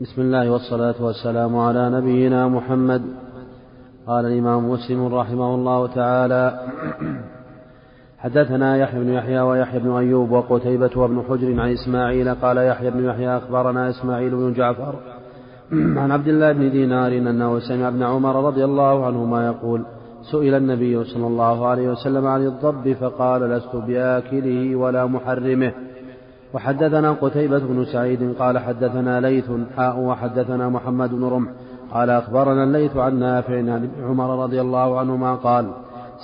بسم الله والصلاة والسلام على نبينا محمد. قال الإمام مسلم رحمه الله تعالى حدثنا يحيى بن يحيى ويحيى بن أيوب وقتيبة وابن حجر عن إسماعيل قال يحيى بن يحيى أخبرنا إسماعيل بن جعفر عن عبد الله بن دينار أنه سمع ابن عمر رضي الله عنهما يقول سئل النبي صلى الله عليه وسلم عن الضب فقال لست بآكله ولا محرمه. وحدثنا قتيبة بن سعيد قال حدثنا ليث حاء وحدثنا محمد بن رمح قال أخبرنا الليث عن نافع عن عمر رضي الله عنهما قال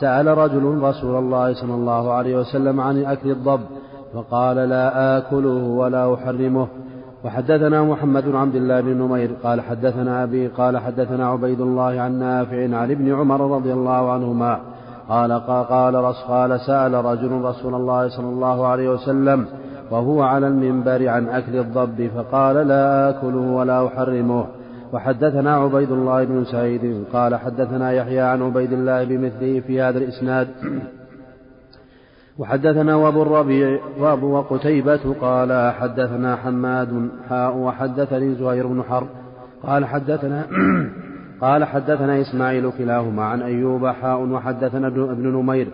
سأل رجل رسول الله صلى الله عليه وسلم عن أكل الضب فقال لا آكله ولا أحرمه. وحدثنا محمد بن عبد الله بن نمير قال حدثنا أبي قال حدثنا عبيد الله عن نافع عن ابن عمر رضي الله عنهما قال قال قال سأل رجل رسول الله صلى الله عليه وسلم وهو على المنبر عن أكل الضب فقال لا آكله ولا أحرمه. وحدثنا عبيد الله بن سعيد قال حدثنا يحيى عن عبيد الله بمثله في هذا الإسناد. وحدثنا وابو الربيع وابو وقتيبة قال حدثنا حماد حاء وحدثني زهير بن حرب. قال حدثنا قال حدثنا إسماعيل كلاهما عن أيوب حاء وحدثنا ابن نمير.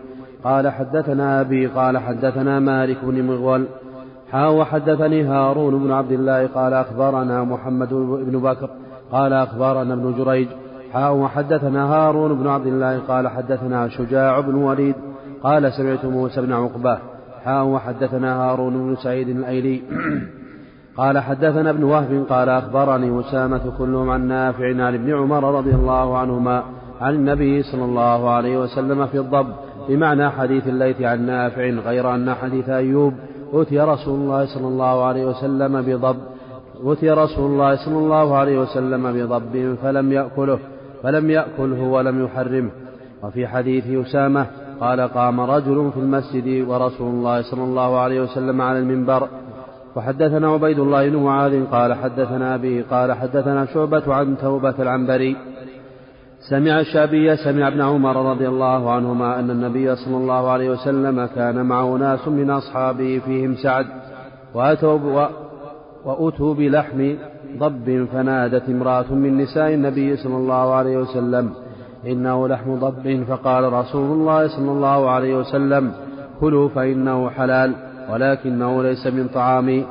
قال حدثنا أبي قال حدثنا مالك بن مغول. حاء وحدثني هارون بن عبد الله قال أخبرنا محمد بن بكر قال أخبرنا ابن جريج حاء وحدثنا هارون بن عبد الله قال حدثنا شجاع بن وليد قال سمعت موسى بن عقبة حاء وحدثنا هارون بن سعيد الأيلي قال حدثنا ابن وهب قال أخبرني أسامة كلهم عن نافع عن ابن عمر رضي الله عنهما عن النبي صلى الله عليه وسلم في الضب بمعنى حديث الليث عن نافع غير أن حديث أيوب أتي رسول الله صلى الله عليه وسلم بضب أتي رسول الله صلى الله عليه وسلم بضب فلم يأكله فلم يأكله ولم يحرمه. وفي حديث أسامة قال قام رجل في المسجد ورسول الله صلى الله عليه وسلم على المنبر. وحدثنا عبيد الله بن معاذ قال حدثنا أبي قال حدثنا شعبة عن توبة العنبري. سمع الشعبي سمع ابن عمر رضي الله عنهما أن النبي صلى الله عليه وسلم كان معه ناس من أصحابه فيهم سعد وأتوا وأتوا بلحم ضب فنادت امرأة من نساء النبي صلى الله عليه وسلم إنه لحم ضب فقال رسول الله صلى الله عليه وسلم كلوا فإنه حلال ولكنه ليس من طعامي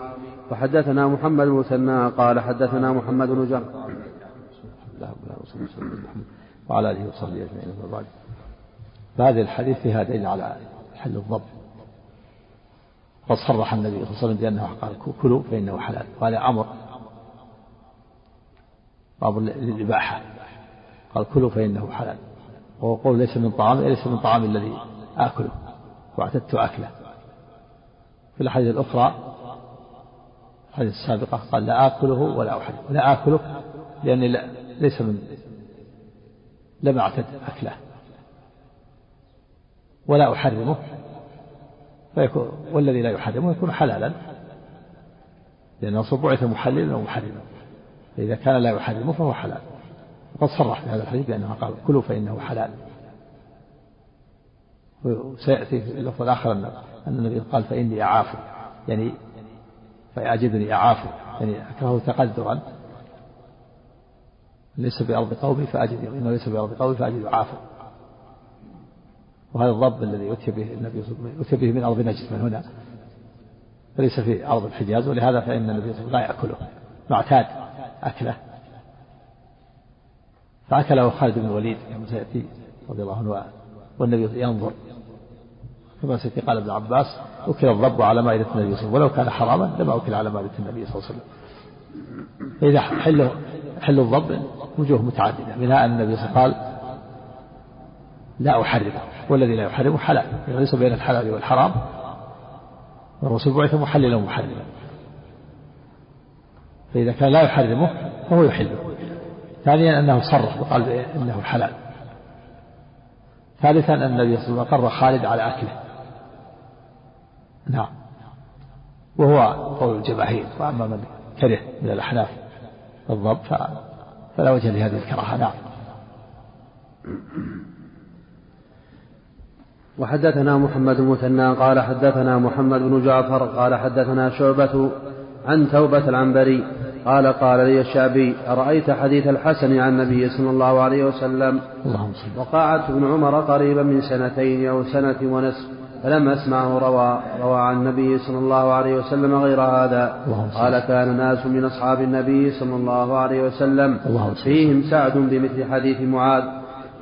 وحدثنا محمد المثنى قال حدثنا محمد بن جعفر وعلى آله وصحبه أجمعين أما بعد. فهذه الحديث فيها دليل على حل الضب. قد صرح النبي صلى الله عليه وسلم بأنه قال كلوا فإنه حلال. وهذا أمر. باب الاباحه قال كلوا فإنه حلال. وهو قول ليس من طعام ليس من طعام الذي آكله. واعتدت أكله. في الأحاديث الأخرى الحديث السابقة قال لا آكله ولا احرمه لا اكله لأني ليس من لم أعتد أكله. ولا أحرمه. فيكون والذي لا يحرمه يكون حلالا. لأن الرسول بعث محللا ومحرما فإذا كان لا يحرمه فهو حلال. وقد صرح في هذا الحديث بأنه قال كلوا فإنه حلال. وسيأتي في اللفظ الآخر أن النبي قال فإني أعاف يعني فيعجبني أعاف يعني أكره تقدرا. ليس بأرض قومي فأجد إنه ليس بأرض قومي فأجد عافا وهذا الضب الذي أتي به النبي صلى الله عليه وسلم أتي به من أرض نجد من هنا. فليس في أرض الحجاز ولهذا فإن النبي صلى الله عليه وسلم لا يأكله. معتاد أكله. فأكله خالد بن الوليد كما سيأتي رضي الله عنه والنبي ينظر. كما سيأتي قال ابن عباس أكل الضب على مائدة النبي صلى الله عليه وسلم ولو كان حراما لما أكل على مائدة النبي صلى الله عليه وسلم. فإذا حل حل الضب وجوه متعددة منها أن النبي صلى الله عليه وسلم قال لا أحرمه والذي لا يحرمه حلال ليس بين الحلال والحرام والرسول بعث محللا ومحرما فإذا كان لا يحرمه فهو يحله. ثانيا أنه صرح وقال إنه حلال. ثالثا أن النبي صلى الله عليه وسلم قر خالد على أكله. نعم. وهو قول الجماهير وأما من كره من الأحناف الضب فلا وجه لهذه الكراهة نعم. وحدثنا محمد المثنى قال حدثنا محمد بن جعفر قال حدثنا شعبة عن توبة العنبري قال قال لي الشعبي أرأيت حديث الحسن عن النبي صلى الله عليه وسلم؟ اللهم صل وقعدت ابن عمر قريبا من سنتين أو سنة ونصف. فلم أسمعه روى روى عن النبي صلى الله عليه وسلم غير هذا. قال كان ناس من أصحاب النبي صلى الله عليه وسلم فيهم سعد بمثل حديث معاذ.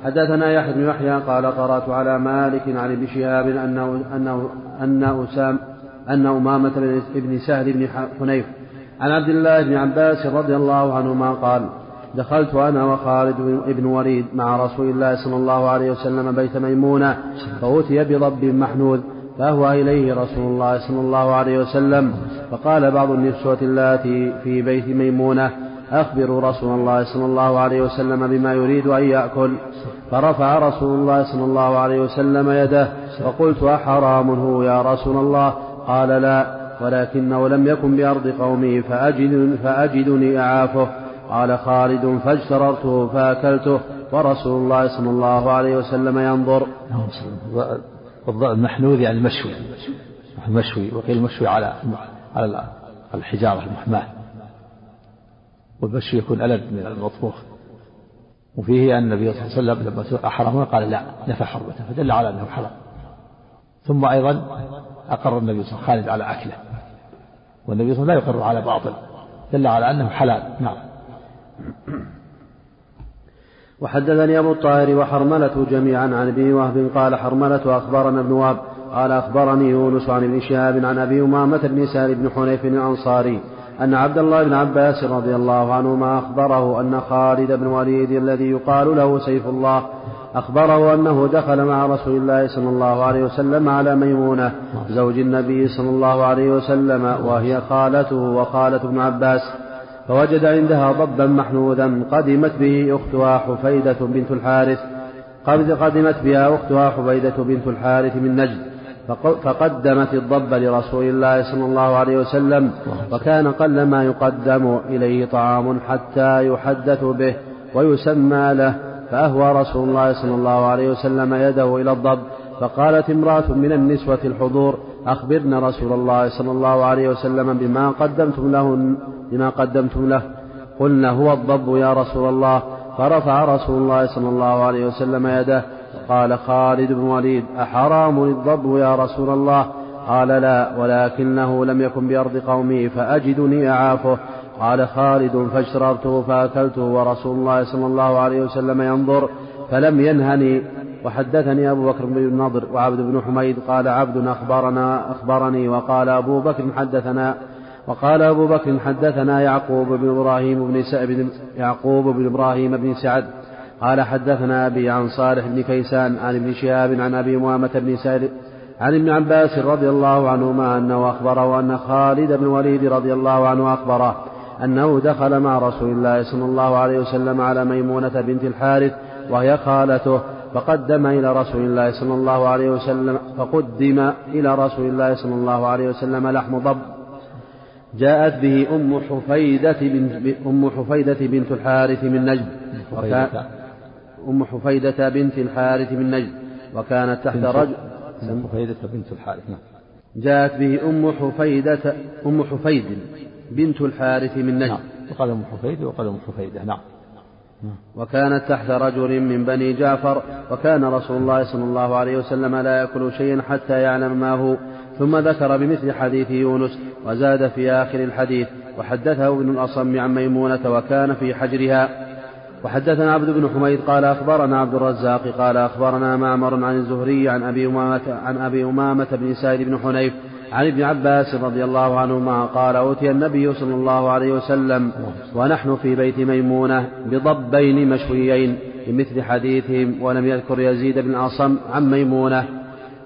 حدثنا يحيى بن يحيى قال قرأت على مالك عن ابن شهاب أنه أنه أن أسام أن أمامة بن سهل بن حنيف عن عبد الله بن عباس رضي الله عنهما قال دخلت أنا وخالد بن وليد مع رسول الله صلى الله عليه وسلم بيت ميمونة فأتي بضب محنوذ فأهوى إليه رسول الله صلى الله عليه وسلم. فقال بعض النسوة اللاتي في بيت ميمونة أخبروا رسول الله صلى الله عليه وسلم بما يريد أن يأكل. فرفع رسول الله صلى الله عليه وسلم يده فقلت أحرام هو يا رسول الله؟ قال لا ولكنه لم يكن بأرض قومه فأجد فأجدني أعافه. قال خالد فاجتررته فأكلته ورسول الله صلى الله عليه وسلم ينظر. المحنوذ يعني المشوي. المشوي وقيل المشوي على على الحجارة المحماة. والمشوي يكون ألد من المطبوخ. وفيه أن النبي صلى الله عليه وسلم لما حرمه قال لا نفى حرمته فدل على أنه حرام. ثم أيضا أقر النبي صلى الله عليه وسلم خالد على أكله. والنبي صلى الله عليه وسلم لا يقر على باطل دل على أنه حلال. نعم. وحدثني أبو الطاهر وحرملة جميعا عن ابن وهب قال حرملة أخبرنا ابن وهب قال أخبرني يونس عن ابن شهاب عن أبي أمامة بن سهل بن حنيف الأنصاري أن عبد الله بن عباس رضي الله عنهما أخبره أن خالد بن وليد الذي يقال له سيف الله أخبره أنه دخل مع رسول الله صلى الله عليه وسلم على ميمونة زوج النبي صلى الله عليه وسلم وهي خالته وخالة ابن عباس فوجد عندها ضبا محنوذا قدمت به أختها حفيدة بنت الحارث. قدمت بها أختها حفيدة بنت الحارث من نجد. فقدمت الضب لرسول الله صلى الله عليه وسلم وكان قل ما يقدم إليه طعام حتى يحدث به ويسمى له. فأهوى رسول الله صلى الله عليه وسلم يده إلى الضب. فقالت امرأة من النسوة الحضور أخبرنا رسول الله صلى الله عليه وسلم بما قدمتم له بما قدمتم له. قلنا هو الضب يا رسول الله. فرفع رسول الله صلى الله عليه وسلم يده. قال خالد بن وليد أحرام الضب يا رسول الله؟ قال لا ولكنه لم يكن بأرض قومه فأجدني أعافه. قال خالد فاشتررته فأكلته ورسول الله صلى الله عليه وسلم ينظر فلم ينهني. وحدثني أبو بكر بن النضر وعبد بن حميد قال عبد أخبرنا أخبرني وقال أبو بكر حدثنا. وقال أبو بكر حدثنا يعقوب بن إبراهيم بن سعد يعقوب بن إبراهيم بن سعد قال حدثنا أبي عن صالح بن كيسان عن ابن شهاب عن أبي أمامة بن سعد عن ابن عباس رضي الله عنهما أنه أخبره أن خالد بن وليد رضي الله عنه أخبره أنه دخل مع رسول الله صلى الله عليه وسلم على ميمونة بنت الحارث وهي خالته فقدم إلى رسول الله صلى الله عليه وسلم فقدم إلى رسول الله صلى الله عليه وسلم لحم ضب. جاءت به أم حفيدة بنت أم حفيدة بنت الحارث من نجد أم حفيدة بنت الحارث من نجد وكانت تحت رجل أم حفيدة بنت الحارث نعم. جاءت به أم حفيدة أم حفيد بنت الحارث من نجد. نعم. وقال أم حفيد وقال أم حفيدة نعم. وكانت تحت رجل من بني جعفر وكان رسول الله صلى الله عليه وسلم لا يأكل شيئا حتى يعلم ما هو. ثم ذكر بمثل حديث يونس وزاد في آخر الحديث وحدثه ابن الأصم عن ميمونة وكان في حجرها. وحدثنا عبد بن حميد قال أخبرنا عبد الرزاق قال أخبرنا معمر عن الزهري عن أبي أمامة عن أبي أمامة بن سائد بن حنيف عن ابن عباس رضي الله عنهما قال أوتي النبي صلى الله عليه وسلم ونحن في بيت ميمونة بضبين مشويين بمثل حديثهم ولم يذكر يزيد بن أصم عن ميمونة.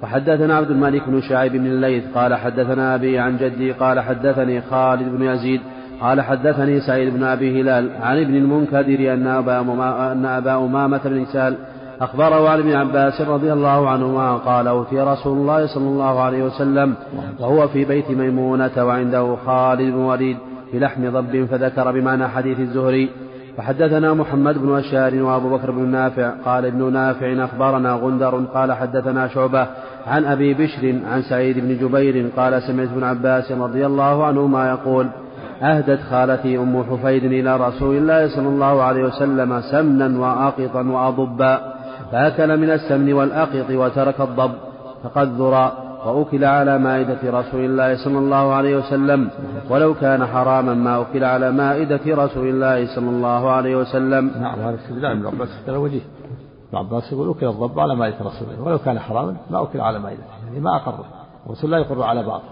وحدثنا عبد الملك بن شعيب بن الليث قال حدثنا أبي عن جدي قال حدثني خالد بن يزيد قال حدثني سعيد بن أبي هلال عن ابن المنكدر أن أبا, أن أبا أمامة بن سهل أخبره عن ابن عباس رضي الله عنهما قال أوتي رسول الله صلى الله عليه وسلم وهو في بيت ميمونة وعنده خالد بن وليد بلحم ضب فذكر بمعنى حديث الزهري فحدثنا محمد بن أشار وأبو بكر بن نافع قال ابن نافع أخبرنا غندر قال حدثنا شعبة عن أبي بشر عن سعيد بن جبير قال سمعت ابن عباس رضي الله عنهما يقول أهدت خالتي أم حفيد إلى رسول الله صلى الله عليه وسلم سمنا وأقطا وأضبا فأكل من السمن والأقط وترك الضب فقد وأكل على مائدة رسول الله صلى الله عليه وسلم ولو كان حراما ما أكل على مائدة رسول الله صلى الله عليه وسلم. نعم هذا استدلال ابن عباس اختلف وجيه. ابن عباس يقول أكل الضب على مائدة رسول الله ولو كان حراما ما أكل على مائدته يعني ما أقره. الرسول لا يقر على بعض.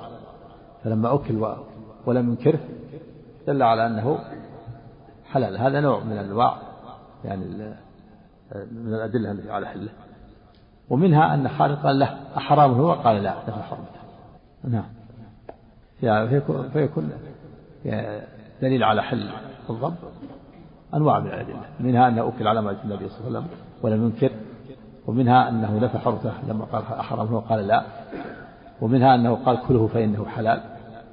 فلما أكل ولم ينكره دل على أنه حلال. هذا نوع من أنواع يعني من الأدلة التي على حله. ومنها أن خالد قال له أحرام هو؟ قال لا نفى حرمته نعم. يعني فيكون, دليل على حل الضب أنواع من الأدلة. منها أنه أكل على ما النبي صلى الله عليه وسلم ولم ينكر ومنها أنه نفى حرمته لما قال أحرام هو؟ قال لا. ومنها أنه قال كله فإنه حلال.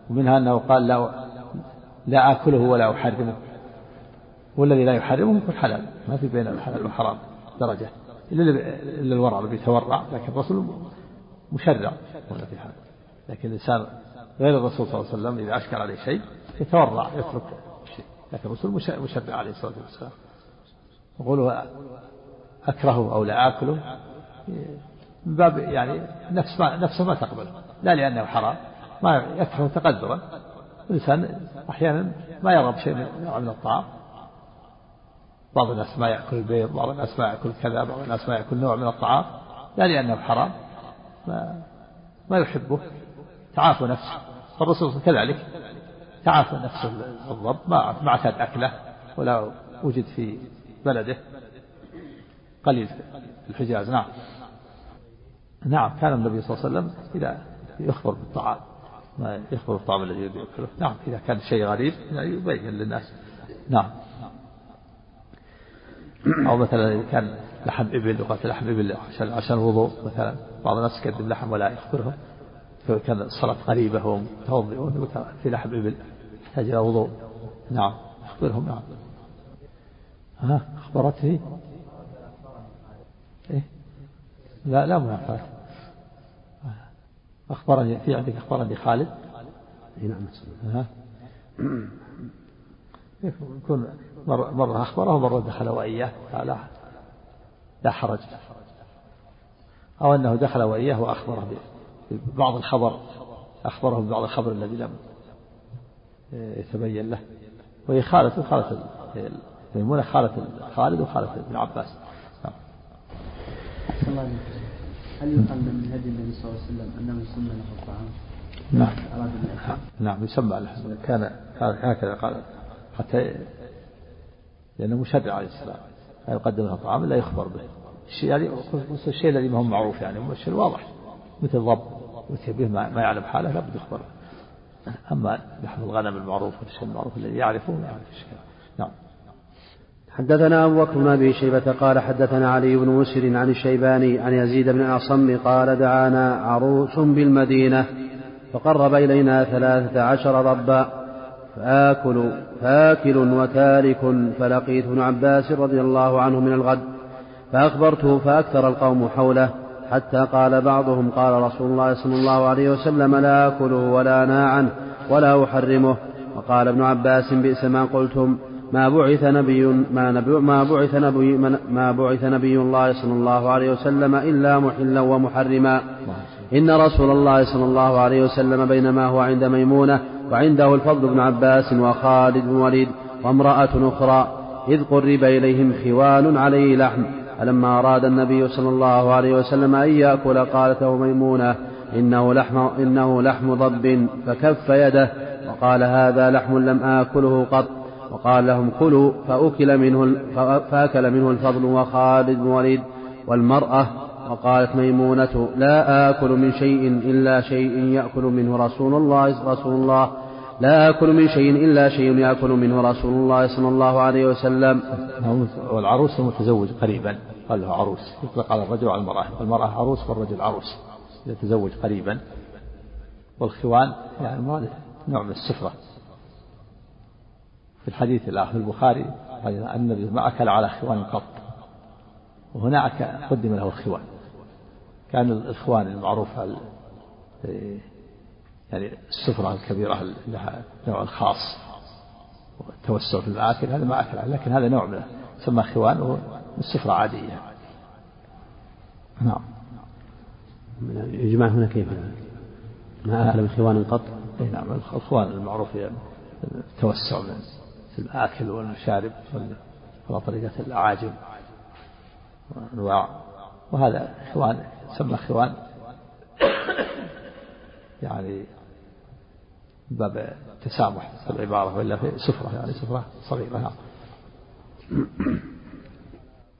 ومنها أنه قال لا لا آكله ولا أحرمه. والذي لا يحرمه يكون حلال. ما في بين الحلال والحرام درجة. إلا الورع الذي يتورع لكن الرسول مشرع في حال. لكن الإنسان غير الرسول صلى الله عليه وسلم إذا أشكل عليه شيء يتورع يترك الشيء لكن الرسول مشرع عليه الصلاة والسلام. يقول أكرهه أو لا آكله من باب يعني نفس ما نفسه ما تقبل. لا لأنه حرام ما يكره تقدرا. الإنسان أحيانا ما يرغب شيء من الطعام. بعض الناس ما يأكل البيض بعض الناس ما يأكل كذا بعض الناس ما يأكل نوع من الطعام لا لأنه حرام ما, ما يحبه. تعافى نفسه. فالرسول كذلك. تعافى نفسه الضب ما ما اعتاد أكله ولا وجد في بلده. قليل الحجاز نعم. نعم كان النبي صلى الله عليه وسلم إذا يخبر بالطعام ما يخبر بالطعام الذي يأكله. نعم إذا كان شيء غريب يبين للناس. نعم. أو مثلا إذا كان لحم إبل وقت لحم إبل عشان عشان الوضوء مثلا بعض الناس يقدم لحم ولا يخبرهم. فكان الصلاة قريبة ومتوضئون في لحم إبل يحتاج إلى وضوء. نعم أخبرهم نعم. ها أخبرته إيه؟ لا لا منافاة أخبرني في عندك أخبرني خالد؟ نعم ها؟ يكون مرة, مرة أخبره ومرة دخل وإياه لا لا حرج أو أنه دخل وإياه وأخبره ببعض الخبر أخبره ببعض الخبر الذي لم يتبين له. وهي خالة خالة ميمونة خالة خالد وخالة ابن عباس. نعم. هل يقال من هدي النبي صلى الله عليه وسلم أنه يسمى له الطعام؟ نعم. نعم يسمى له. كان هكذا قال. حتى لأنه مشرع عليه السلام. لا يقدم له طعام لا يخبر به. الشيء يعني الشيء الذي ما هو معروف يعني الشيء الواضح مثل الضب وتي به ما يعلم حاله لابد يخبر أما لحم الغنم المعروف والشيء المعروف الذي يعرفه ما يعرف الشيء. نعم. حدثنا أبو بكر بن أبي شيبة قال حدثنا علي بن مسر عن الشيباني عن يزيد بن أصم قال دعانا عروس بالمدينة فقرب إلينا ثلاثة عشر ضبا فآكل فآكل وتارك فلقيت ابن عباس رضي الله عنه من الغد فأخبرته فأكثر القوم حوله حتى قال بعضهم قال رسول الله صلى الله عليه وسلم لا آكله ولا ناعا ولا أحرمه. وقال ابن عباس بئس ما قلتم ما بعث نبي ما, نبي ما بعث نبي ما بعث نبي الله صلى الله عليه وسلم إلا محلا ومحرما. إن رسول الله صلى الله عليه وسلم بينما هو عند ميمونة وعنده الفضل بن عباس وخالد بن وليد وامرأة أخرى إذ قرب إليهم خوان عليه لحم فلما أراد النبي صلى الله عليه وسلم أن يأكل قالت له ميمونة إنه لحم, إنه لحم ضب فكف يده وقال هذا لحم لم آكله قط وقال لهم كلوا فأكل منه فأكل منه الفضل وخالد بن وليد والمرأة وقالت ميمونة لا آكل من شيء إلا شيء يأكل منه رسول الله رسول الله. لا آكل من شيء إلا شيء يأكل منه رسول الله صلى الله عليه وسلم. والعروس المتزوج قريبا قال له عروس. يطلق على الرجل وعلى المرأة. والمرأة عروس والرجل عروس. يتزوج قريبا. والخوان يعني نوع من السفرة. في الحديث الآخر في البخاري النبي ما أكل على خوان قط. وهناك قدم له الخوان كان الإخوان المعروفة يعني السفرة الكبيرة لها نوع خاص والتوسع في المآكل هذا ما أكل لكن هذا نوع منه يسمى خوان وهو السفرة عادية. نعم. يجمع هنا كيف؟ ما أكل من خوان قط؟ اي نعم الخوان المعروف التوسع من في الآكل والشارب على طريقة الأعاجم وأنواع. وهذا خوان يسمى خوان يعني باب التسامح العبارة وإلا في سفرة يعني سفرة صغيرة. نعم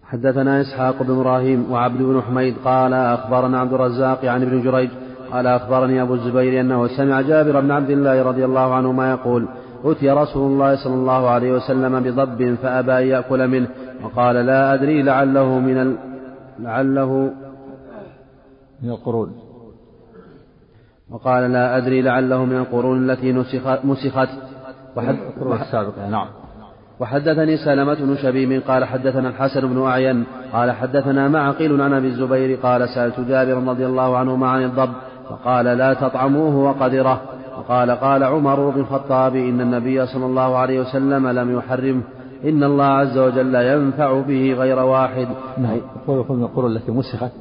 حدثنا إسحاق بن إبراهيم وعبد بن حميد قال أخبرنا عبد الرزاق عن ابن جريج قال أخبرني أبو الزبير أنه سمع جابر بن عبد الله رضي الله عنهما يقول أتي رسول الله صلى الله عليه وسلم بضب فأبى أن يأكل منه وقال لا أدري لعله من ال... لعله من القرون. وقال لا أدري لعله من القرون التي نسخت, مسخت وحد القرون السابقة نعم. وحدثني سلمة بن شبيب قال حدثنا الحسن بن أعين قال حدثنا معقيل عن أبي الزبير قال سألت جابر رضي الله عنهما عن الضب فقال لا تطعموه وقدره. وقال قال عمر بن الخطاب إن النبي صلى الله عليه وسلم لم يحرمه. إن الله عز وجل ينفع به غير واحد. نعم. يقول من القرون التي مسخت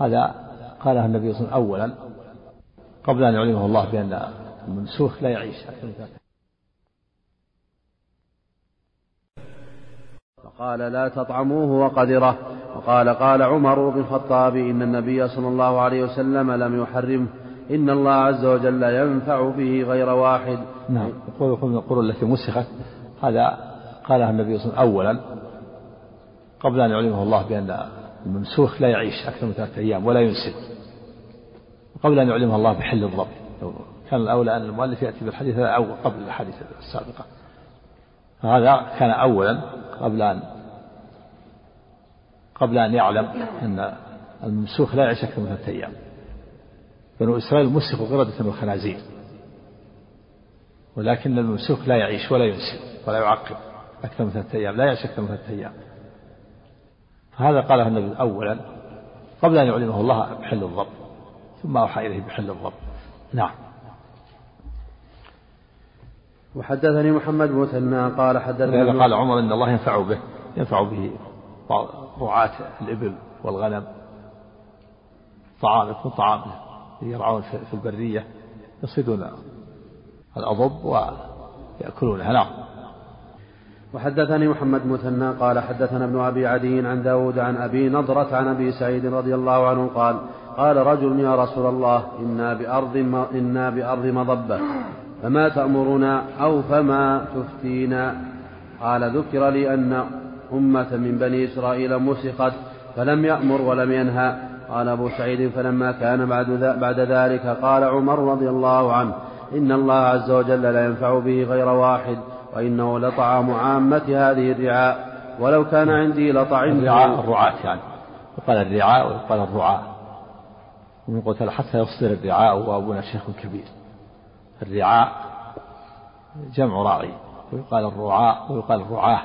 هذا قالها النبي صلى الله عليه وسلم أولا قبل أن يعلمه الله بأن المنسوخ لا يعيش. فقال لا تطعموه وقدره. وقال قال عمر بن الخطاب إن النبي صلى الله عليه وسلم لم يحرمه. إن الله عز وجل ينفع به غير واحد. نعم. يقول من القرون التي مسخت. هذا قالها النبي صلى الله عليه وسلم أولا قبل أن يعلمه الله بأن الممسوخ لا يعيش أكثر من ثلاثة أيام ولا ينسل قبل أن يعلمه الله بحل الضب. كان الأولى أن المؤلف يأتي بالحديث هذا قبل الحديث السابقة. فهذا كان أولا قبل أن قبل أن يعلم أن الممسوخ لا يعيش أكثر من ثلاثة أيام. بنو إسرائيل مسخوا قردة وخنازير ولكن الممسوخ لا يعيش ولا ينسي ولا يعقب أكثر من ثلاثة أيام لا يعيش أكثر من ثلاثة أيام. فهذا قاله النبي أولا قبل أن يعلمه الله بحل الضب. ثم أوحى إليه بحل الضب نعم. وحدثني محمد بن مثنى قال حدثني قال عمر إن الله ينفع به ينفع به رعاة الإبل والغنم. طعام يكون طعام يرعون في البرية يصيدون الأضب ويأكلونها. نعم. وحدثني محمد مثنى قال حدثنا ابن أبي عدي عن داود عن أبي نضرة عن أبي سعيد رضي الله عنه قال قال رجل يا رسول الله إنا بأرض إنا بأرض مضبة فما تأمرنا أو فما تفتينا؟ قال ذكر لي أن أمة من بني إسرائيل مسخت فلم يأمر ولم ينهى. قال أبو سعيد فلما كان بعد, بعد ذلك قال عمر رضي الله عنه إن الله عز وجل لا ينفع به غير واحد وإنه لطعام عامة هذه الرعاء ولو كان عندي لطعمت. الرعاء الرعاة يعني يقال الرعاء ويقال الرعاة ومن قتل حتى يصدر الرعاء وأبونا شيخ كبير. الرعاء جمع راعي. ويقال الرعاء ويقال الرعاة.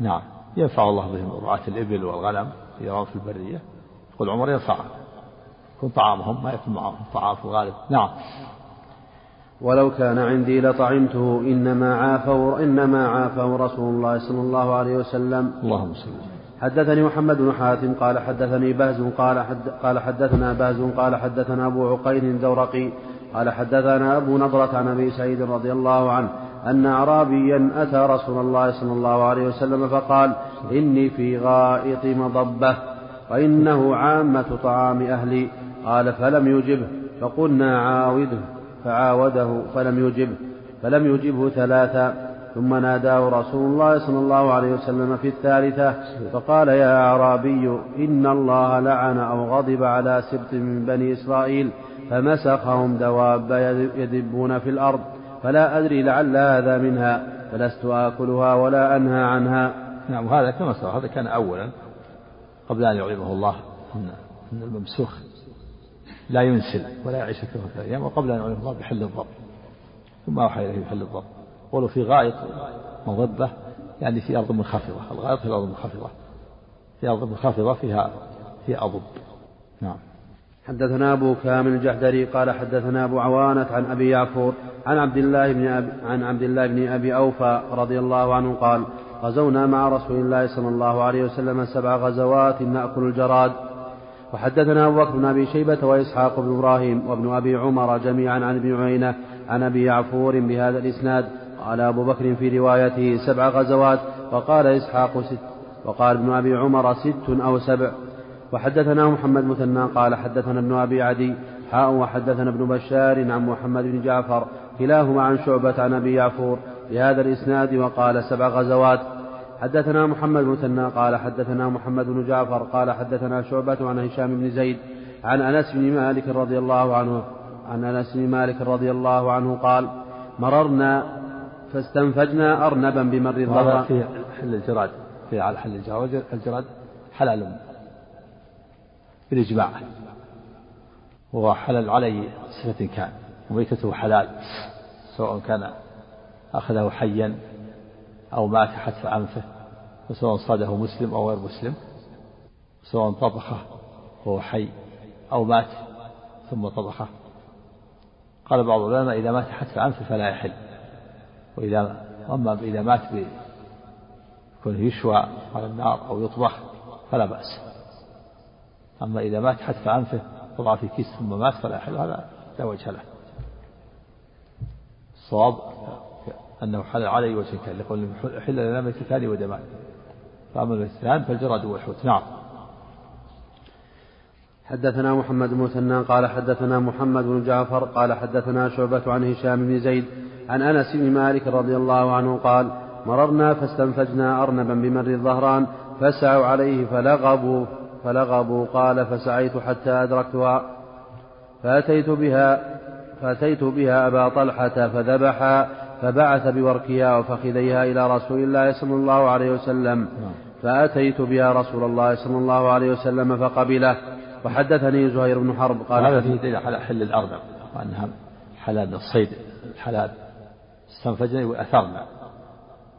نعم. ينفع الله بهم رعاة الإبل والغنم يرون في البرية. يقول عمر ينفع يكون طعامهم ما يكون معهم طعام في الغالب. نعم. ولو كان عندي لطعمته إنما عافوا إنما عافوا رسول الله صلى الله عليه وسلم. اللهم صل حدثني محمد بن حاتم قال حدثني بهز قال حد قال حدثنا بهز قال حدثنا أبو عقيل الدورقي قال حدثنا أبو نضرة عن أبي سعيد رضي الله عنه أن أعرابيا أتى رسول الله صلى الله عليه وسلم فقال إني في غائط مضبة وإنه عامة طعام أهلي. قال فلم يجبه فقلنا عاوده. فعاوده فلم يجبه فلم يجبه ثلاثا ثم ناداه رسول الله صلى الله عليه وسلم في الثالثة فقال يا أعرابي إن الله لعن أو غضب على سبط من بني إسرائيل فمسخهم دواب يدبون في الأرض فلا أدري لعل هذا منها فلست آكلها ولا أنهى عنها. نعم وهذا كما سبق هذا كان أولا قبل أن يعلمه الله أن الممسوخ لا ينسل ولا يعيش ثلاثة أيام وقبل أن يعلمه الله بحل الضب ثم أوحى إليه بحل الضب. قولوا في غائط مضبة يعني في أرض منخفضة. الغائط في الأرض المنخفضة في أرض منخفضة فيها فيها أضب. نعم. حدثنا أبو كامل الجحدري قال حدثنا أبو عوانة عن أبي يعفور عن عبد الله بن أبي عن عبد الله بن أبي أوفى رضي الله عنه قال غزونا مع رسول الله صلى الله عليه وسلم سبع غزوات نأكل الجراد وحدثنا أبو بكر بن أبي شيبة وإسحاق بن إبراهيم وابن أبي عمر جميعا عن ابن عيينة عن أبي يعفور بهذا الإسناد. قال أبو بكر في روايته سبع غزوات وقال إسحاق ست وقال ابن أبي عمر ست أو سبع. وحدثنا محمد مثنى قال حدثنا ابن أبي عدي حاء وحدثنا ابن بشار عن محمد بن جعفر كلاهما عن شعبة عن أبي يعفور بهذا الإسناد وقال سبع غزوات. حدثنا محمد مثنى قال حدثنا محمد بن جعفر قال حدثنا شعبة عن هشام بن زيد عن أنس بن مالك رضي الله عنه عن أنس بن مالك رضي الله عنه قال مررنا فاستنفجنا أرنبا بمر الظهر في حل الجراد في على حل الجراد الجراد حلال بالإجماع. وهو حلال عليه صفة كان وميتته حلال سواء كان أخذه حيا أو مات حتف أنفه وسواء صاده مسلم أو غير مسلم سواء طبخه وهو حي أو مات ثم طبخه. قال بعض العلماء إذا مات حتف أنفه فلا يحل. وإذا أما إذا مات بكونه يشوى على النار أو يطبخ فلا بأس. أما إذا مات حتف أنفه وضع في كيس ثم مات فلا يحل هذا لا وجه له. الصواب أنه حل عليه وجه كان لقول حل لنا ميتتان ودمان فأما الميتتان فالجراد والحوت نعم. حدثنا محمد بن مثنى قال حدثنا محمد بن جعفر قال حدثنا شعبة عن هشام بن زيد عن أنس بن مالك رضي الله عنه قال مررنا فاستنفجنا أرنبا بمر الظهران فسعوا عليه فلغبوا فلغبوا قال فسعيت حتى أدركتها فأتيت بها فأتيت بها أبا طلحة فذبحا فبعث بوركها وفخذيها إلى رسول الله صلى الله عليه وسلم. فأتيت بها رسول الله صلى الله عليه وسلم فقبله. وحدثني زهير بن حرب قال هذا فيه دليل على حل الأرنب وأنها حلال الصيد الحلال استنفجنا وأثرنا.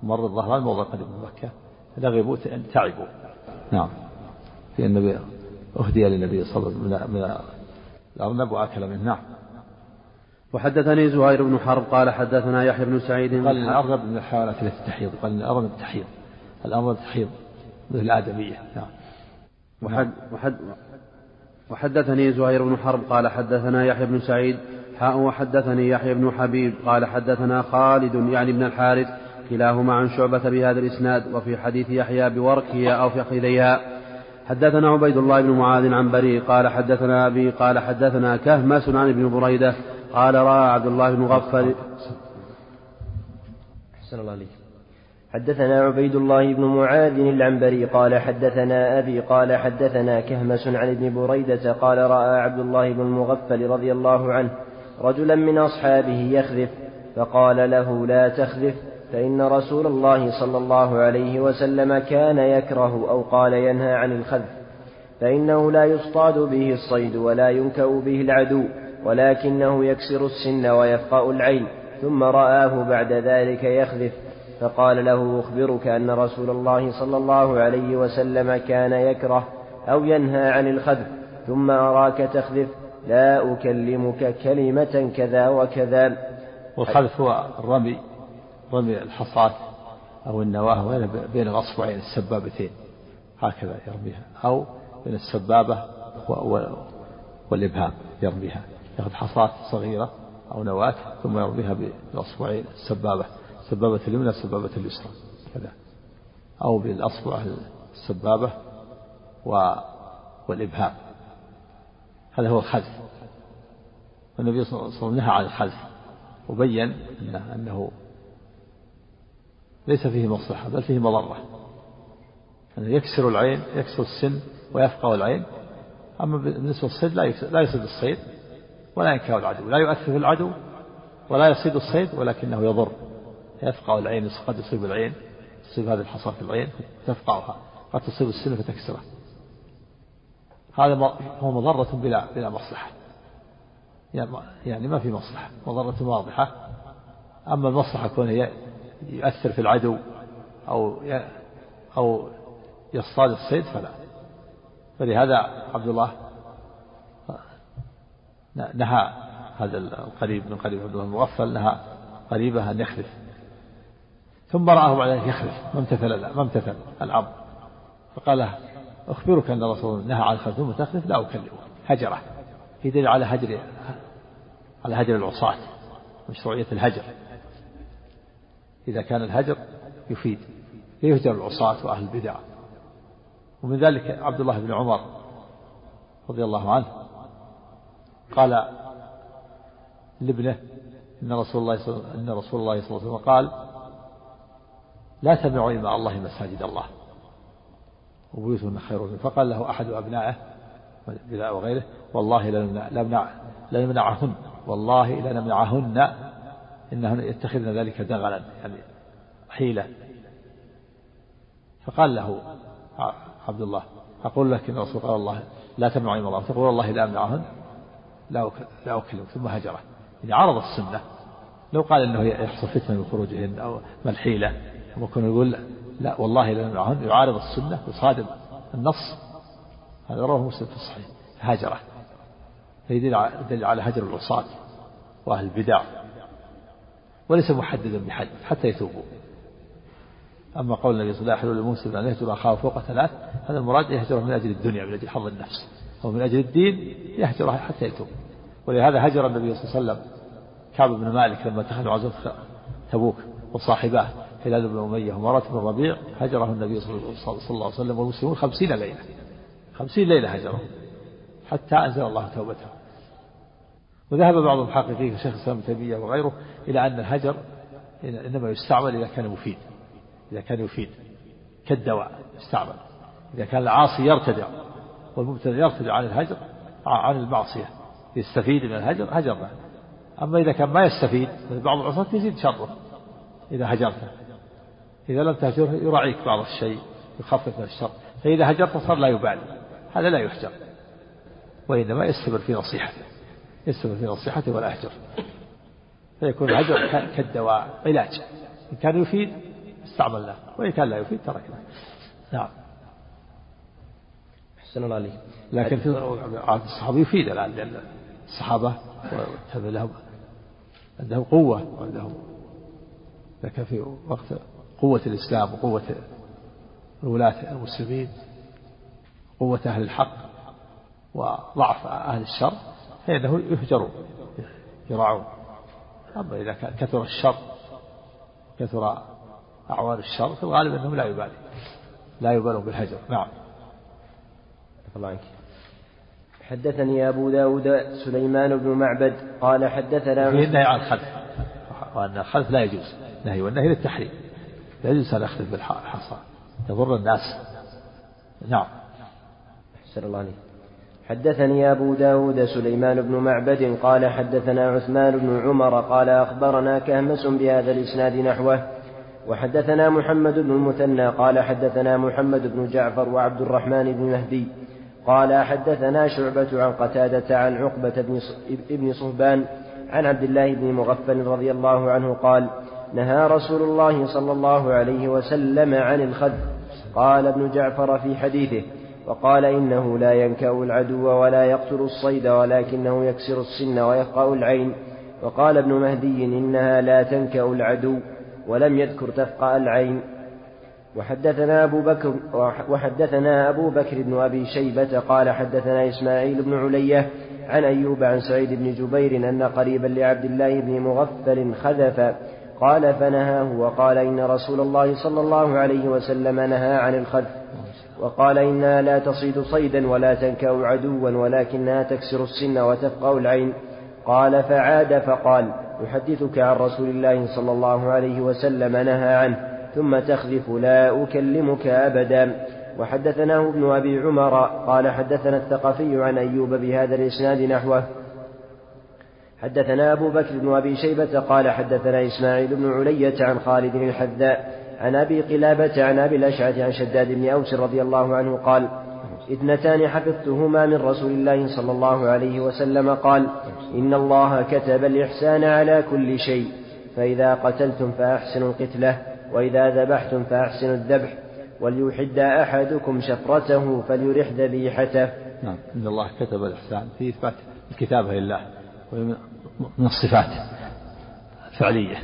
مر الظهران موضع قدم مكة. لغبوا تعبوا نعم. في النبي أهدي للنبي صلى الله عليه وسلم من الأرنب وأكل منه. نعم. وحدثني زهير بن حرب قال حدثنا يحيى بن سعيد. قال الأرنب من الحيوانات التي تحيض. قال الأرنب تحيض الأرنب تحيض مثل الآدمية. نعم. وحد وحد وحدثني زهير بن حرب قال حدثنا يحيى بن سعيد. حاء وحدثني يحيى بن حبيب قال حدثنا خالد يعني بن الحارث كلاهما عن شعبة بهذا الإسناد وفي حديث يحيى بوركها أو في خذيها حدثنا عبيد الله بن معاذ عن بريء قال حدثنا أبي قال حدثنا كهمس عن ابن بريدة قال رأى عبد الله بن غفل أحسن الله عليك. حدثنا عبيد الله بن معاذ العنبري قال حدثنا أبي قال حدثنا كهمس عن ابن بريدة قال رأى عبد الله بن المغفل رضي الله عنه رجلا من أصحابه يخذف فقال له لا تخذف فإن رسول الله صلى الله عليه وسلم كان يكره أو قال ينهى عن الخذف فإنه لا يصطاد به الصيد ولا ينكأ به العدو ولكنه يكسر السن ويفقأ العين ثم رآه بعد ذلك يخذف فقال له أخبرك أن رسول الله صلى الله عليه وسلم كان يكره أو ينهى عن الخذف ثم أراك تخذف لا أكلمك كلمة كذا وكذا. والخذف هو الرمي رمي الحصاة أو النواة بين الأصبعين السبابتين. هكذا يرميها. أو بين السبابة والإبهام يرميها. يأخذ حصاة صغيرة أو نواة ثم يرميها بالأصبعين السبابة. السبابة اليمنى السبابة اليسرى. كذا. أو بالأصبع السبابة والإبهام. هذا هو الخلف. والنبي صلى الله عليه وسلم نهى عن الخلف وبين أنه, أنه ليس فيه مصلحة بل فيه مضرة. يعني يكسر العين يكسر السن ويفقع العين. أما بالنسبة للصيد لا يصيد الصيد ولا ينكاه العدو لا يؤثر في العدو ولا يصيد الصيد ولكنه يضر. يفقع العين قد يصيب العين تصيب هذه الحصى في العين تفقعها قد تصيب السن فتكسره. هذا هو مضرة بلا بلا مصلحة. يعني ما في مصلحة مضرة واضحة. أما المصلحة كونه يؤثر في العدو أو أو يصطاد الصيد فلا. فلهذا عبد الله نهى هذا القريب من قريب عبد الله المغفل نهى قريبه أن يخلف. ثم رآه بعد ذلك يخلف. ما امتثل ما امتثل الأمر. فقال أخبرك أن الرسول نهى عن الخلف ثم تخلف لا أكلمك هجرة. في دليل على هجر على هجر العصاة مشروعية الهجر. إذا كان الهجر يفيد يهجر العصاة وأهل البدع. ومن ذلك عبد الله بن عمر رضي الله عنه قال لابنه إن رسول الله صلى الله عليه وسلم قال لا تمنعوا إماء الله مساجد الله. وبيوتهن خير فقال له أحد أبنائه بلا وغيره والله لنمنع لنمنعهن والله لنمنعهن إنهن يتخذن ذلك دغلا يعني حيلة. فقال له عبد الله أقول لك إن رسول قال الله لا إماء الله. تقول والله لا أمنعهن لا لا أكلم ثم هجره. يعني عرض السنة. لو قال إنه يحصل فتنة بخروجهن أو ما الحيله ممكن يقول لا والله لا يعارض السنة يصادم النص. هذا رواه مسلم في الصحيح. هاجرة. فيدل على هجر العصاة وأهل البدع. وليس محددا بحد حتى يتوبوا. أما قول النبي صلى الله عليه وسلم المسلم أن يهجر أخاه فوق ثلاث. هذا المراد يهجره من أجل الدنيا من أجل حظ النفس. أو من أجل الدين يهجره حتى يتوب. ولهذا هجر النبي صلى الله عليه وسلم كعب بن مالك لما اتخذوا عزوة تبوك وصاحباه. هلال بن أمية ومرات بن الربيع هجره النبي صلى الله عليه وسلم والمسلمون خمسين ليلة. خمسين ليلة هجره حتى أنزل الله توبته. وذهب بعض المحققين كشيخ الإسلام ابن تيمية وغيره إلى أن الهجر إنما يستعمل إذا كان مفيد. إذا كان يفيد كالدواء يستعمل. إذا كان العاصي يرتدع والمبتدع يرتدع عن الهجر عن المعصية يستفيد من الهجر هجرنا. أما إذا كان ما يستفيد بعض العصاة يزيد شره إذا هجرته. إذا لم تهجره يراعيك بعض الشيء يخفف من الشر. فإذا هجرته صار لا يبالي. هذا لا يحجر. وإنما يستمر في نصيحته. يستمر في نصيحته ولا يهجر فيكون الهجر كالدواء علاج. إن كان يفيد استعملناه وإن كان لا يفيد تركناه نعم. أحسن الله عليك. لكن في عهد الصحابة يفيد الآن لأن الصحابة لهم عندهم قوة وعندهم لكن في وقت قوة الإسلام وقوة ولاة المسلمين قوة أهل الحق وضعف أهل الشر فإنه يهجرون يراعون. أما إذا كثر الشر كثر أعوان الشر في الغالب أنهم لا يبالي لا يبالون بالهجر. نعم. الله عنك حدثني أبو داود سليمان بن معبد قال حدثنا فيه النهي عن الخلف وأن الخلف لا يجوز نهي والنهي للتحريم. لا أن يخلف بالحصى. يضر الناس. نعم. أحسن الله عليك. حدثني أبو داود سليمان بن معبد قال حدثنا عثمان بن عمر قال أخبرنا كهمس بهذا الإسناد نحوه. وحدثنا محمد بن المثنى قال حدثنا محمد بن جعفر وعبد الرحمن بن مهدي قال حدثنا شعبة عن قتادة عن عقبة بن صهبان عن عبد الله بن مغفل رضي الله عنه قال نهى رسول الله صلى الله عليه وسلم عن الخد. قال ابن جعفر في حديثه وقال إنه لا ينكأ العدو ولا يقتل الصيد ولكنه يكسر السن ويفقأ العين. وقال ابن مهدي إنها لا تنكأ العدو ولم يذكر تفقأ العين. وحدثنا أبو بكر وحدثنا أبو بكر بن أبي شيبة قال حدثنا إسماعيل بن علية عن أيوب عن سعيد بن جبير أن قريبا لعبد الله بن مغفل خذف قال فنهاه وقال إن رسول الله صلى الله عليه وسلم نهى عن الخذف وقال إنها لا تصيد صيدا ولا تنكأ عدوا ولكنها تكسر السن وتفقأ العين قال فعاد فقال أحدثك عن رسول الله صلى الله عليه وسلم نهى عنه ثم تخذف لا أكلمك أبدا وحدثناه ابن أبي عمر قال حدثنا الثقفي عن أيوب بهذا الإسناد نحوه حدثنا أبو بكر بن أبي شيبة قال حدثنا إسماعيل بن علية عن خالد الحذاء عن أبي قلابة عن أبي الأشعث عن شداد بن أوس رضي الله عنه قال اثنتان حفظتهما من رسول الله صلى الله عليه وسلم قال إن الله كتب الإحسان على كل شيء فإذا قتلتم فأحسنوا القتلة وإذا ذبحتم فأحسنوا الذبح وليحد أحدكم شفرته فليرح ذبيحته. نعم إن الله كتب الإحسان في إثبات الكتابة لله. من الصفات الفعلية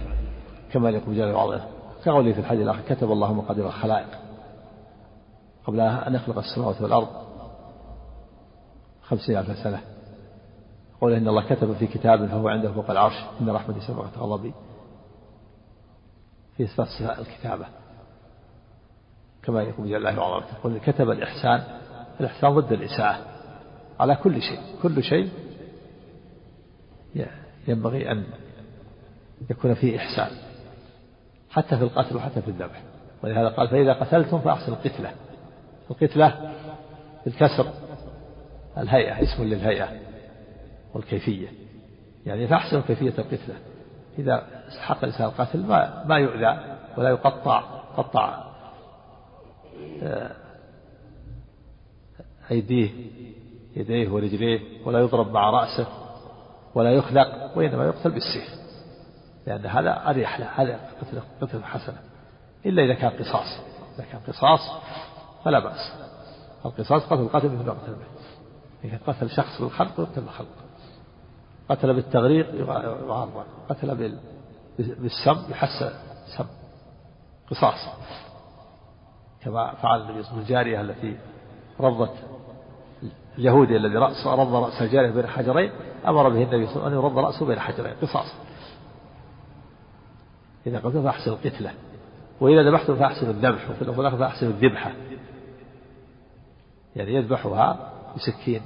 كما يقول جل وعلا كقوله في الحديث الآخر كتب الله مقادير الخلائق قبل أن يخلق السماوات والأرض خمسين ألف سنة. قول إن الله كتب في كتاب فهو عنده فوق العرش إن رحمتي سبقت غضبي في إثبات الكتابة كما يقول جل وعلا يقول كتب الإحسان الإحسان ضد الإساءة على كل شيء كل شيء ينبغي أن يكون فيه إحسان حتى في القتل وحتى في الذبح. ولهذا قال فإذا قتلتم فأحسن القتلة. القتلة بالكسر الهيئة اسم للهيئة والكيفية. يعني فأحسن كيفية القتلة. إذا استحق الإنسان القتل ما ما يؤذى ولا يقطع قطع آه، أيديه يديه ورجليه ولا يضرب مع رأسه. ولا يخلق وإنما يقتل بالسيف. لأن هذا أريح له هذا قتل قتل حسنة. إلا إذا كان قصاص. إذا كان قصاص فلا بأس. القصاص قتل قتل مثل ما قتل به. إذا قتل شخص بالخلق يقتل بالخلق. قتل بالتغريق يعرض قتل بالسم يحس سم قصاص. كما فعل النبي صلى الله عليه وسلم الجارية التي رضت اليهودي الذي رأس رض رأس الجارية بين حجرين أمر به النبي صلى الله عليه وسلم أن يرض رأسه بين حجرين. قصاص. إذا قتلت فأحسن القتلة. وإذا ذبحتم فأحسن الذبح وفي الأخرى فأحسن الذبحة. يعني يذبحها بسكين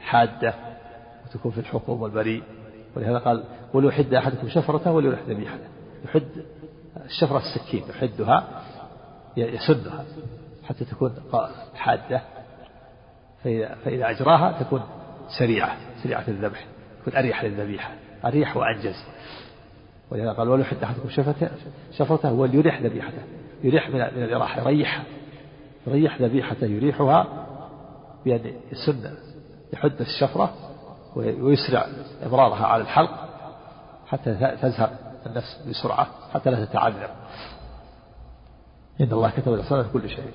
حادة وتكون في الحكم والبريء. ولهذا قال وليحد أحدكم شفرته وليرح ذبيحته يحد الشفرة السكين يحدها يسدها حتى تكون حادة. فإذا, فإذا أجراها تكون سريعة سريعة الذبح تكون أريح للذبيحة أريح وأنجز. ولهذا قال وليحد أحدكم شفته شفرته وليريح ذبيحته يريح من, من الإراحة يريحها يريح ذبيحته يريحها بأن يسن يحد الشفرة ويسرع إبرارها على الحلق حتى تزهق النفس بسرعة حتى لا تتعذر إن الله كتب الإحسان في كل شيء.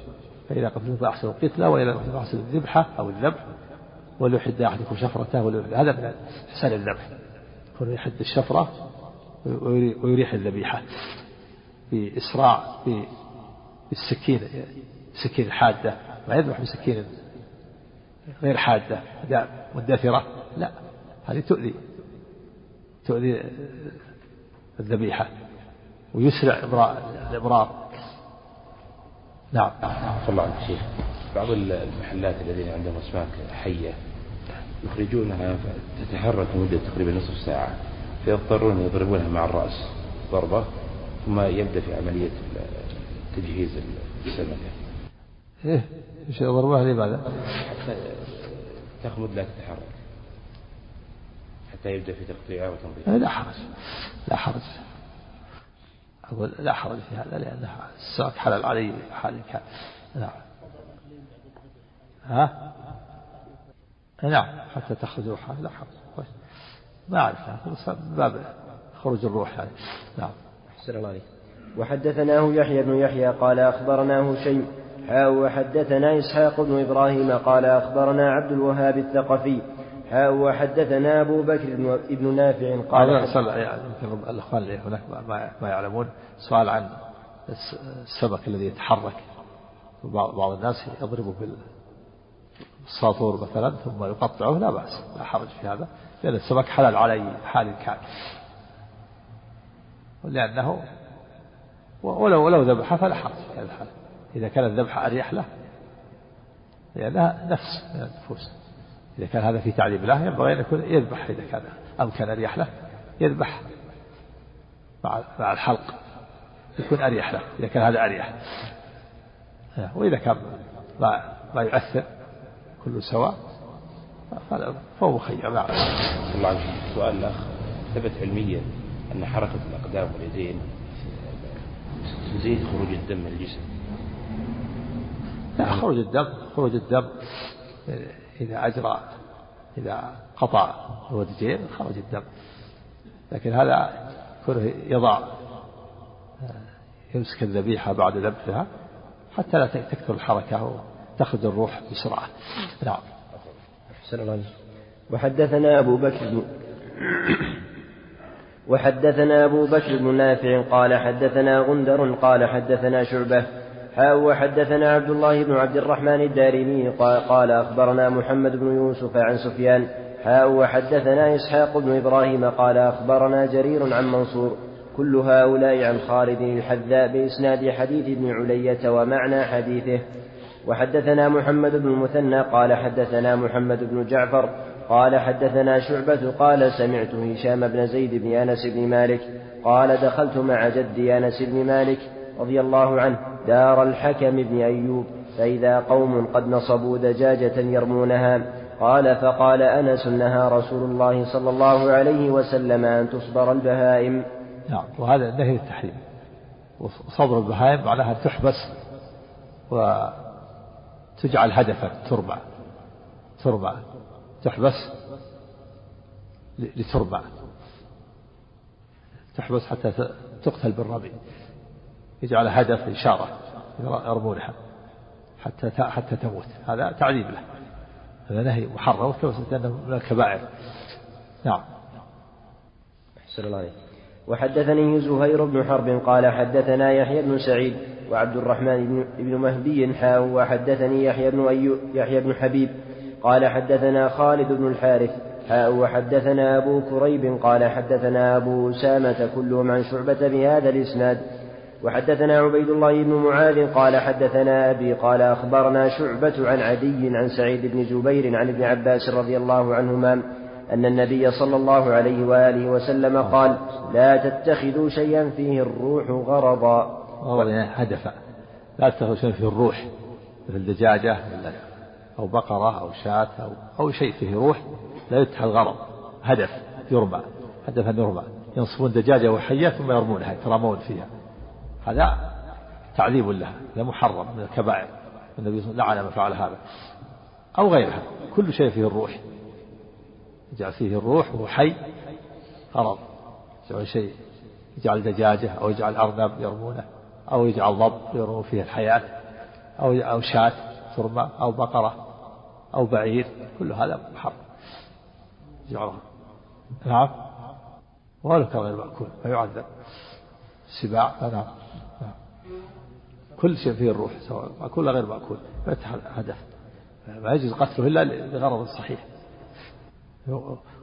فإذا قتلتم فأحسنوا القتلى وإذا قتلتم فأحسنوا الذبحة أو الذبح وليحد أحدكم شفرته هذا من إحسان الذبح. يكون يحد الشفرة ويريح الذبيحة. بإسراع بالسكين سكين حادة ما يذبح بسكين غير حادة. مدثرة؟ لا. هذه تؤذي. تؤذي الذبيحة. ويسرع الإبرار نعم. صلى الله عليه بعض المحلات الذين عندهم أسماك حية يخرجونها تتحرك مدة تقريبا نصف ساعة فيضطرون يضربونها مع الرأس ضربة ثم يبدأ في عملية تجهيز السمكة. إيه إيش يضربوها لماذا؟ حتى تخمد لا تتحرك حتى يبدأ في تقطيعها وتنظيفها. لا حرج لا حرج. أقول لا حرج في هذا لأنها السمك حلال. علي حال كان نعم. ها؟ نعم. حتى تخرج روحها. لا حرج ما أعرف. باب خروج الروح يعني. نعم. أحسن الله عليك. وحدثناه يحيى بن يحيى قال أخبرناه شيء. حاء وحدثنا إسحاق بن إبراهيم قال أخبرنا عبد الوهاب الثقفي وحدثنا أبو بكر بن نافع قال يعني يمكن الأخوان اللي هناك ما يعلمون سؤال عن السمك الذي يتحرك. بعض الناس يضربه بالساطور مثلا ثم يقطعه لا بأس لا حرج في هذا لأن السمك حلال على أي حال كان لأنه ولو ولو ذبح فلا حرج في هذا الحال. إذا كان الذبح أريح له لأنها نفس من النفوس. إذا كان هذا في تعليم الله ينبغي أن يكون يذبح إذا كان أمكن أريح له يذبح مع مع الحلق. يكون أريح له إذا كان هذا أريح. وإذا كان ما ما يؤثر كله سواء فهو مخير. نعم. الله سؤال الأخ ثبت علميا أن حركة الأقدام واليدين تزيد خروج الدم من الجسم لا خروج الدم خروج الدم. إذا أجرى إذا قطع الودجين خرج الدم. لكن هذا كونه يضع يمسك الذبيحة بعد ذبحها حتى لا تكثر الحركة وتخرج الروح بسرعة. نعم. أحسن الله وحدثنا أبو بكر وحدثنا أبو بكر بن نافع قال حدثنا غندر قال حدثنا شعبة وحدثنا عبد الله بن عبد الرحمن الدارمي قال أخبرنا محمد بن يوسف عن سفيان. حاء وحدثنا إسحاق بن إبراهيم قال أخبرنا جرير عن منصور. كل هؤلاء عن خالد الحذاء بإسناد حديث ابن علية ومعنى حديثه. وحدثنا محمد بن المثنى قال حدثنا محمد بن جعفر قال حدثنا شعبة قال سمعت هشام بن زيد بن أنس بن مالك قال دخلت مع جدي أنس بن مالك رضي الله عنه. دار الحكم بن أيوب فإذا قوم قد نصبوا دجاجة يرمونها قال فقال أنس نهى رسول الله صلى الله عليه وسلم أن تصبر البهائم. نعم وهذا نهي التحريم. وصبر البهائم معناها تحبس وتجعل هدفا تربع تربع تحبس لتربع تحبس حتى تقتل بالرمي يجعل هدف إشارة يرمونها حتى حتى تموت. هذا تعذيب له. هذا نهي محرم وكما أنه من الكبائر. نعم. أحسن الله عليك وحدثني زهير بن حرب قال حدثنا يحيى بن سعيد وعبد الرحمن بن مهدي حاء وحدثني يحيى بن أيو يحيى بن حبيب قال حدثنا خالد بن الحارث حاء وحدثنا أبو كريب قال حدثنا أبو أسامة كلهم عن شعبة بهذا الإسناد وحدثنا عبيد الله بن معاذ قال حدثنا أبي قال أخبرنا شعبة عن عدي عن سعيد بن جبير عن ابن عباس رضي الله عنهما أن النبي صلى الله عليه وآله وسلم قال لا تتخذوا شيئا فيه الروح غرضا. يعني هدفا لا تتخذوا شيئا فيه الروح مثل دجاجة أو بقرة أو شاة أو, أو شيء فيه روح لا يتخذ غرض هدف يرمى هدفا يرمى ينصبون دجاجة وحية ثم يرمونها يترمون فيها. هذا تعذيب له هذا محرم من الكبائر النبي صلى الله عليه وسلم لعن من فعل هذا. أو غيرها كل شيء فيه الروح. يجعل فيه الروح وهو حي غرض. يجعل شيء يجعل دجاجة أو يجعل أرنب يرمونه أو يجعل ضب يرمون فيه الحياة أو أو شاة ترمى أو بقرة أو بعير. كل هذا محرم. يجعلها. نعم. ولك غير مأكول فيعذب. السباع نعم كل شيء فيه الروح سواء مأكول غير مأكول هدف ما يجوز قتله إلا لغرض صحيح.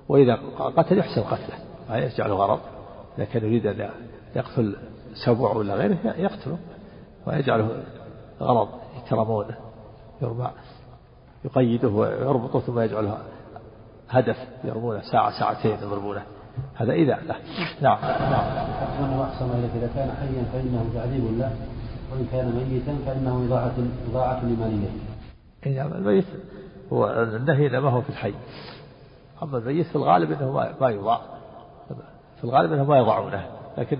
وإذا قتل يحسن قتله ما يجعله غرض. إذا كان يريد أن يقتل سبع ولا غيره يقتله. ويجعله غرض يكرمونه يرمى يقيده ويربطه ثم يجعله هدف يرمونه ساعة ساعتين يضربونه هذا إذا له نعم. نعم. أحسن إليك. إذا كان حيا فإنه تعذيب له وإن كان ميتا فإنه إضاعة إضاعة لماليته. نعم الميت هو النهي ما هو في الحي. أما الميت في الغالب أنه ما يضاع. في الغالب أنه ما يضعونه لكن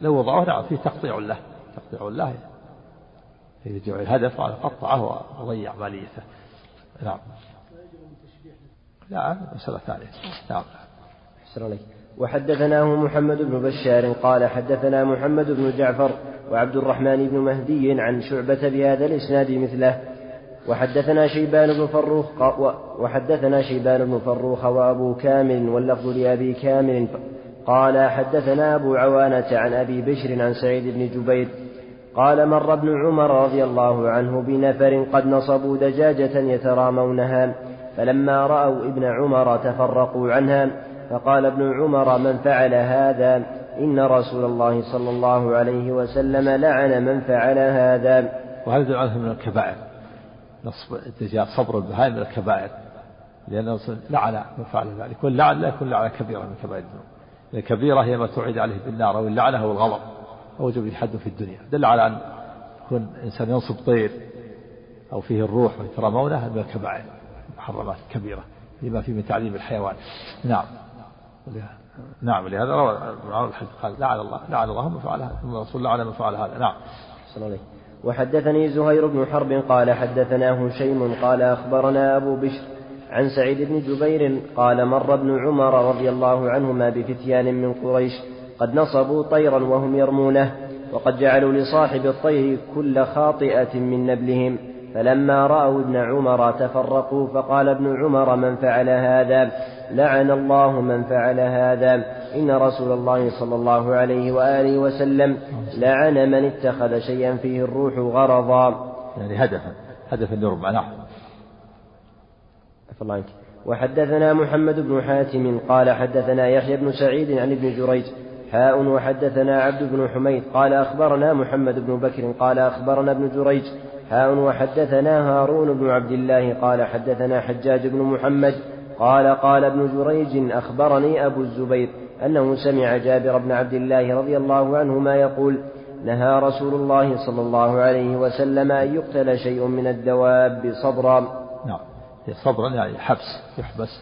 لو وضعوه نعم فيه تقطيع له تقطيع له يرجع الهدف على قطعه وضيع ماليته. نعم. نعم مسألة ثانية. نعم. أحسن عليك. وحدثناه محمد بن بشار قال حدثنا محمد بن جعفر وعبد الرحمن بن مهدي عن شعبة بهذا الإسناد مثله. وحدثنا شيبان بن فروخ وحدثنا شيبان بن فروخ وأبو كامل واللفظ لأبي كامل. قال حدثنا أبو عوانة عن أبي بشر عن سعيد بن جبير. قال مر ابن عمر رضي الله عنه بنفر قد نصبوا دجاجة يترامونها فلما رأوا ابن عمر تفرقوا عنها فقال ابن عمر من فعل هذا إن رسول الله صلى الله عليه وسلم لعن من فعل هذا. وهذا عنه من الكبائر. نصب الدجاج صبر البهائم من الكبائر. لأنه لعن من فعل ذلك. واللعن لا يكون لعنة كبيرة من كبائر الذنوب. الكبيرة هي ما توعد عليه بالنار أو اللعنة أو الغضب. أو وجب حد في الدنيا. دل على أن يكون إنسان ينصب طير أو فيه الروح ويترمونه من الكبائر. محرمات كبيرة لما فيه من تعليم الحيوان. نعم. نعم لهذا روى الحديث قال لعن الله لعن الله من فعل هذا الرسول لعن من فعل هذا. نعم. وحدثني زهير بن حرب قال حدثنا هشيم قال أخبرنا أبو بشر عن سعيد بن جبير قال مر ابن عمر رضي الله عنهما بفتيان من قريش قد نصبوا طيرا وهم يرمونه وقد جعلوا لصاحب الطير كل خاطئة من نبلهم. فلما رأوا ابن عمر تفرقوا فقال ابن عمر من فعل هذا؟ لعن الله من فعل هذا. إن رسول الله صلى الله عليه وآله وسلم لعن من اتخذ شيئا فيه الروح غرضا. يعني هدفا هدفا يربع نعم الله عنك. وحدثنا محمد بن حاتم قال حدثنا يحيى بن سعيد عن ابن جريج. حاء وحدثنا عبد بن حميد. قال أخبرنا محمد بن بكر. قال أخبرنا ابن جريج. حاء وحدثنا هارون بن عبد الله. قال حدثنا حجاج بن محمد. قال قال ابن جريج أخبرني أبو الزبير أنه سمع جابر بن عبد الله رضي الله عنهما يقول نهى رسول الله صلى الله عليه وسلم أن يقتل شيء من الدواب صبرا نعم. صبرا يعني حبس يحبس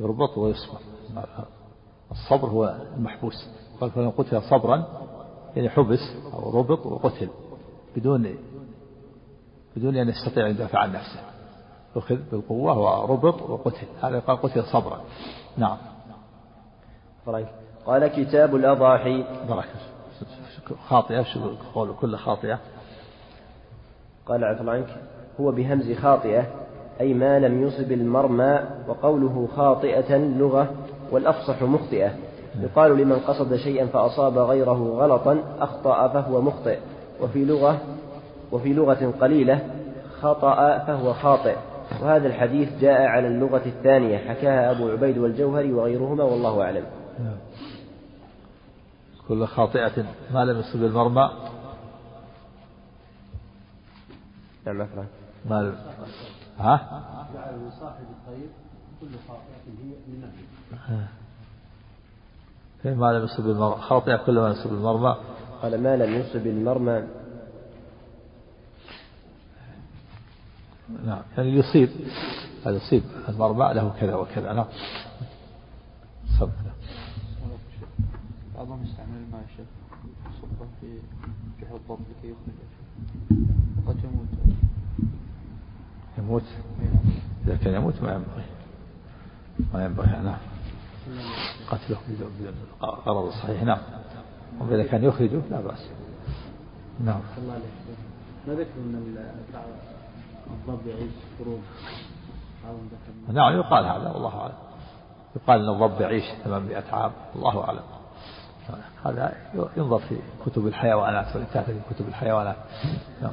يربط ويصبر. الصبر هو المحبوس. قال فلو قتل صبرا يعني حبس أو ربط وقتل بدون بدون أن يستطيع أن يدافع عن نفسه. أخذ بالقوة وربط وقتل. هذا قال قتل صبرا. نعم. قال كتاب الأضاحي. بركة خاطئة. شو قول كل خاطئة؟ قال عفوا عنك. هو بهمز خاطئة أي ما لم يصب المرمى وقوله خاطئة لغة والأفصح مخطئة. يقال لمن قصد شيئا فأصاب غيره غلطا أخطأ فهو مخطئ. وفي لغة وفي لغة قليلة خطأ فهو خاطئ. وهذا الحديث جاء على اللغة الثانية حكاها أبو عبيد والجوهري وغيرهما والله أعلم. كل خاطئة ما لم يصب المرمى نعم ما لم ها؟ جعل لصاحب الطيب كل خاطئة هي من كيف ما لم يصب المرمى خاطئة كل ما يصب المرمى قال ما لم يصب المرمى نعم. يعني يصيب. هذا يصيب. المرمى له كذا وكذا. نعم. صب. بعضهم يستعمل الماء الشيخ يصبه في جحر الضب لكي يخرج. قد يموت. يموت؟ إذا كان يموت ما ينبغي. ما ينبغي. نعم. قتله بدون غرض الصحيح نعم. وإذا كان يخرجه لا بأس. نعم. الله ما ذكر ان الضب يعيش قرون نعم يقال هذا والله أعلم. يقال أن الضب يعيش 800 عام. الله أعلم. هذا ينظر في كتب الحيوانات ولتأتي كتب الحيوانات. نعم.